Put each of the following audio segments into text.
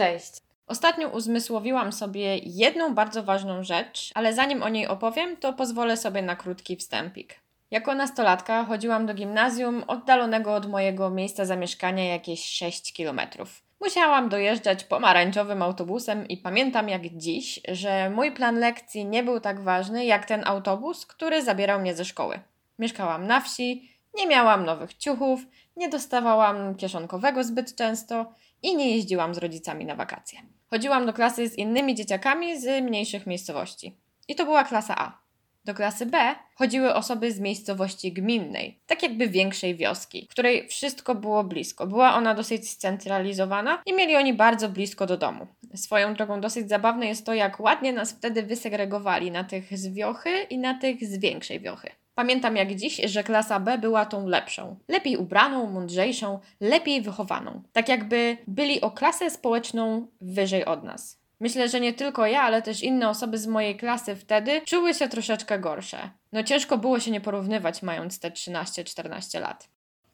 Cześć. Ostatnio uzmysłowiłam sobie jedną bardzo ważną rzecz, ale zanim o niej opowiem, to pozwolę sobie na krótki wstępik. Jako nastolatka chodziłam do gimnazjum oddalonego od mojego miejsca zamieszkania jakieś 6 kilometrów. Musiałam dojeżdżać pomarańczowym autobusem i pamiętam jak dziś, że mój plan lekcji nie był tak ważny jak ten autobus, który zabierał mnie ze szkoły. Mieszkałam na wsi, nie miałam nowych ciuchów, nie dostawałam kieszonkowego zbyt często i nie jeździłam z rodzicami na wakacje. Chodziłam do klasy z innymi dzieciakami z mniejszych miejscowości. I to była klasa A. Do klasy B chodziły osoby z miejscowości gminnej, tak jakby większej wioski, której wszystko było blisko. Była ona dosyć scentralizowana i mieli oni bardzo blisko do domu. Swoją drogą dosyć zabawne jest to, jak ładnie nas wtedy wysegregowali na tych z wiochy i na tych z większej wiochy. Pamiętam jak dziś, że klasa B była tą lepszą. Lepiej ubraną, mądrzejszą, lepiej wychowaną. Tak jakby byli o klasę społeczną wyżej od nas. Myślę, że nie tylko ja, ale też inne osoby z mojej klasy wtedy czuły się troszeczkę gorsze. No ciężko było się nie porównywać, mając te 13-14 lat.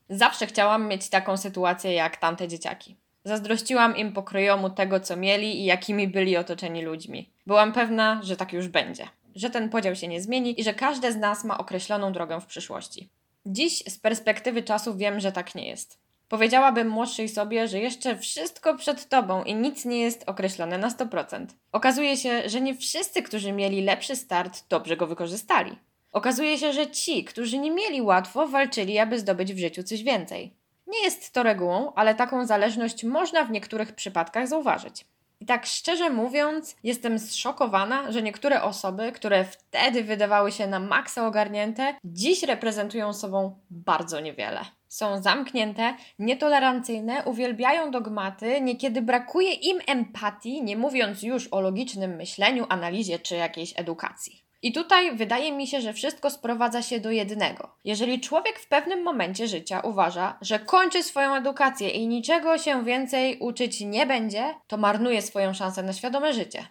Zawsze chciałam mieć taką sytuację jak tamte dzieciaki. Zazdrościłam im pokrojomu tego, co mieli i jakimi byli otoczeni ludźmi. Byłam pewna, że tak już będzie że ten podział się nie zmieni i że każde z nas ma określoną drogę w przyszłości. Dziś z perspektywy czasu wiem, że tak nie jest. Powiedziałabym młodszej sobie, że jeszcze wszystko przed tobą i nic nie jest określone na 100%. Okazuje się, że nie wszyscy, którzy mieli lepszy start, dobrze go wykorzystali. Okazuje się, że ci, którzy nie mieli łatwo, walczyli, aby zdobyć w życiu coś więcej. Nie jest to regułą, ale taką zależność można w niektórych przypadkach zauważyć. I tak szczerze mówiąc, jestem zszokowana, że niektóre osoby, które wtedy wydawały się na maksa ogarnięte, dziś reprezentują sobą bardzo niewiele. Są zamknięte, nietolerancyjne, uwielbiają dogmaty, niekiedy brakuje im empatii, nie mówiąc już o logicznym myśleniu, analizie czy jakiejś edukacji. I tutaj wydaje mi się, że wszystko sprowadza się do jednego. Jeżeli człowiek w pewnym momencie życia uważa, że kończy swoją edukację i niczego się więcej uczyć nie będzie, to marnuje swoją szansę na świadome życie.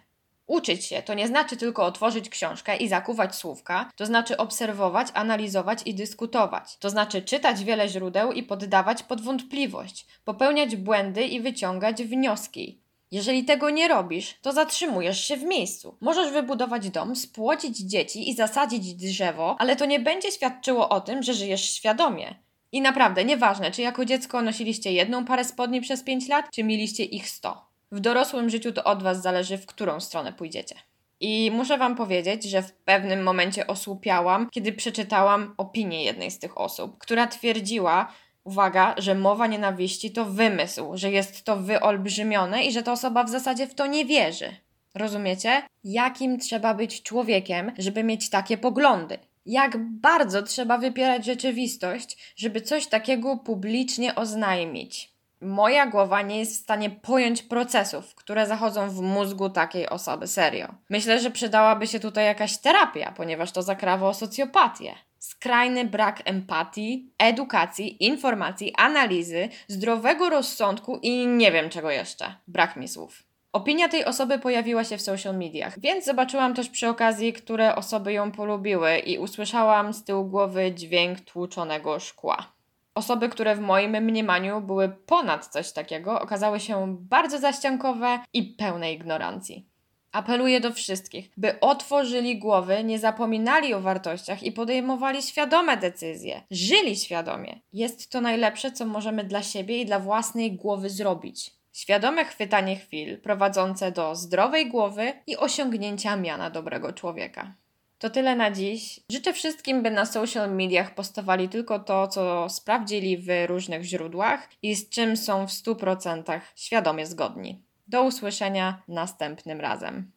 Uczyć się to nie znaczy tylko otworzyć książkę i zakuwać słówka, to znaczy obserwować, analizować i dyskutować. To znaczy czytać wiele źródeł i poddawać pod wątpliwość, popełniać błędy i wyciągać wnioski. Jeżeli tego nie robisz, to zatrzymujesz się w miejscu. Możesz wybudować dom, spłocić dzieci i zasadzić drzewo, ale to nie będzie świadczyło o tym, że żyjesz świadomie. I naprawdę, nieważne, czy jako dziecko nosiliście jedną parę spodni przez 5 lat, czy mieliście ich 100. W dorosłym życiu to od Was zależy, w którą stronę pójdziecie. I muszę Wam powiedzieć, że w pewnym momencie osłupiałam, kiedy przeczytałam opinię jednej z tych osób, która twierdziła, uwaga, że mowa nienawiści to wymysł, że jest to wyolbrzymione i że ta osoba w zasadzie w to nie wierzy. Rozumiecie? Jakim trzeba być człowiekiem, żeby mieć takie poglądy? Jak bardzo trzeba wypierać rzeczywistość, żeby coś takiego publicznie oznajmić? Moja głowa nie jest w stanie pojąć procesów, które zachodzą w mózgu takiej osoby serio. Myślę, że przydałaby się tutaj jakaś terapia, ponieważ to zakrawa o socjopatię skrajny brak empatii, edukacji, informacji, analizy, zdrowego rozsądku i nie wiem czego jeszcze. Brak mi słów. Opinia tej osoby pojawiła się w social mediach, więc zobaczyłam też przy okazji, które osoby ją polubiły i usłyszałam z tyłu głowy dźwięk tłuczonego szkła. Osoby, które w moim mniemaniu były ponad coś takiego, okazały się bardzo zaściankowe i pełne ignorancji. Apeluję do wszystkich, by otworzyli głowy, nie zapominali o wartościach i podejmowali świadome decyzje. Żyli świadomie. Jest to najlepsze, co możemy dla siebie i dla własnej głowy zrobić. Świadome chwytanie chwil prowadzące do zdrowej głowy i osiągnięcia miana dobrego człowieka. To tyle na dziś. Życzę wszystkim, by na social mediach postowali tylko to, co sprawdzili w różnych źródłach i z czym są w 100% świadomie zgodni. Do usłyszenia następnym razem.